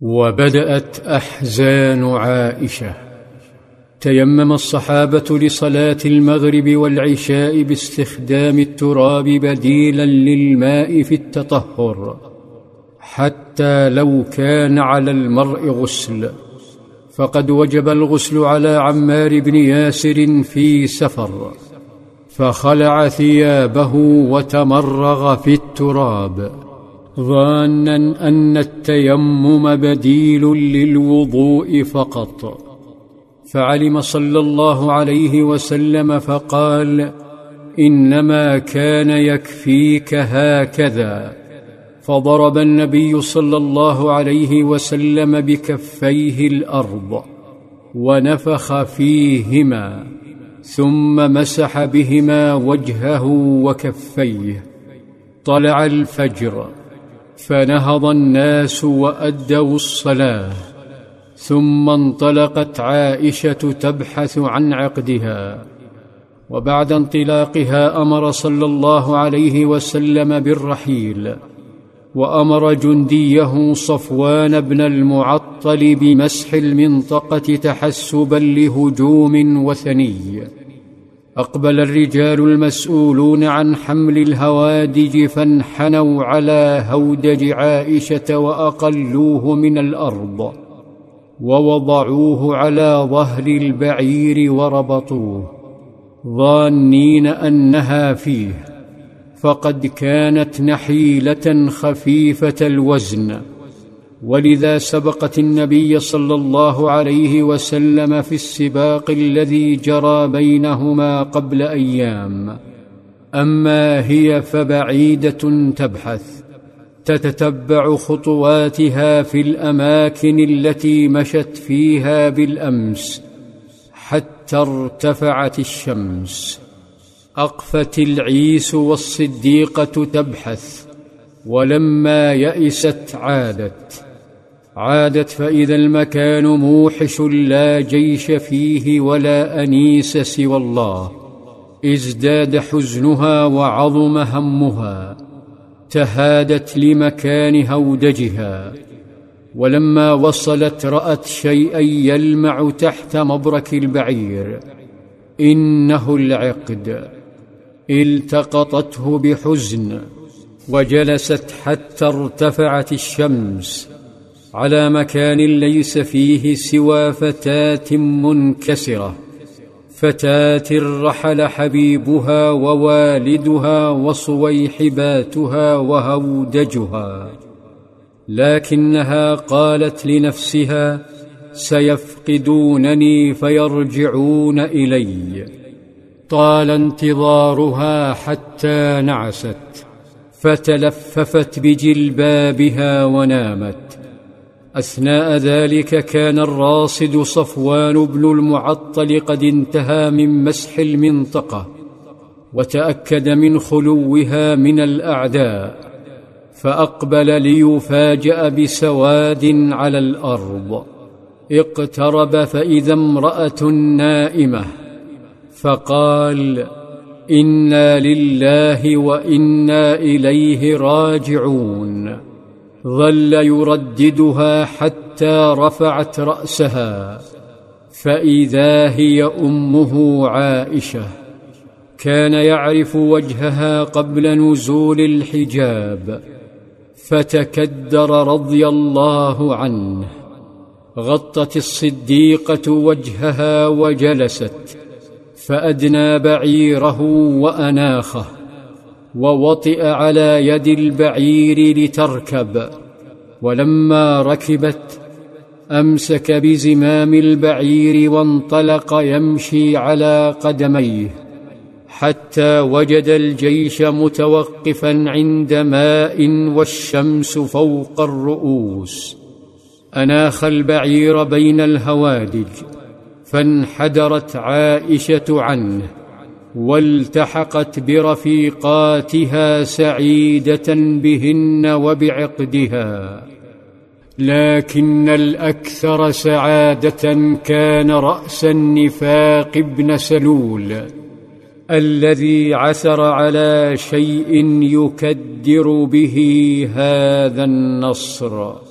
وبدأت أحزان عائشة. تيمم الصحابة لصلاة المغرب والعشاء باستخدام التراب بديلا للماء في التطهر حتى لو كان على المرء غسل. فقد وجب الغسل على عمار بن ياسر في سفر فخلع ثيابه وتمرغ في التراب. ظانا أن التيمم بديل للوضوء فقط. فعلم صلى الله عليه وسلم فقال إنما كان يكفيك هكذا. فضرب النبي صلى الله عليه وسلم بكفيه الأرض ونفخ فيهما ثم مسح بهما وجهه وكفيه. طلع الفجر. فنهض الناس وأدوا الصلاة ثم انطلقت عائشة تبحث عن عقدها وبعد انطلاقها أمر صلى الله عليه وسلم بالرحيل وأمر جنديه صفوان بن المعطل بمسح المنطقة تحسبا لهجوم وثني. أقبل الرجال المسؤولون عن حمل الهوادج فانحنوا على هودج عائشة وأقلوه من الأرض ووضعوه على ظهر البعير وربطوه ظانين أنها فيه فقد كانت نحيلة خفيفة الوزن. ولذا سبقت النبي صلى الله عليه وسلم في السباق الذي جرى بينهما قبل أيام. أما هي فبعيدة تبحث تتتبع خطواتها في الأماكن التي مشت فيها بالأمس حتى ارتفعت الشمس. أقفت العيس والصديقة تبحث ولما يئست عادت. عادت فإذا المكان موحش لا جيش فيه ولا أنيس سوى الله. ازداد حزنها وعظم همها تهادت لمكان هودجها. ولما وصلت رأت شيئا يلمع تحت مبرك البعير. إنه العقد. التقطته بحزن وجلست حتى ارتفعت الشمس. على مكان ليس فيه سوى فتاة منكسرة. فتاة رحل حبيبها ووالدها وصويحباتها وهودجها. لكنها قالت لنفسها سيفقدونني فيرجعون إلي. طال انتظارها حتى نعست. فتلففت بجلبابها ونامت. أثناء ذلك كان الراصد صفوان بن المعطل قد انتهى من مسح المنطقة وتأكد من خلوها من الأعداء فأقبل ليفاجأ بسواد على الأرض. اقترب فإذا امرأة نائمة فقال إنا لله وإنا إليه راجعون. ظل يرددها حتى رفعت رأسها فإذا هي أمه عائشة. كان يعرف وجهها قبل نزول الحجاب فتكدر رضي الله عنه. غطت الصديقة وجهها وجلست فأدنى بعيره وأناخه. ووطئ على يد البعير لتركب ولما ركبت أمسك بزمام البعير وانطلق يمشي على قدميه حتى وجد الجيش متوقفا عند ماء والشمس فوق الرؤوس. أناخ البعير بين الهوادج فانحدرت عائشة عنه. والتحقت برفيقاتها سعيدة بهن وبعقدها. لكن الأكثر سعادة كان رأس النفاق ابن سلول الذي عثر على شيء يكدر به هذا النصر.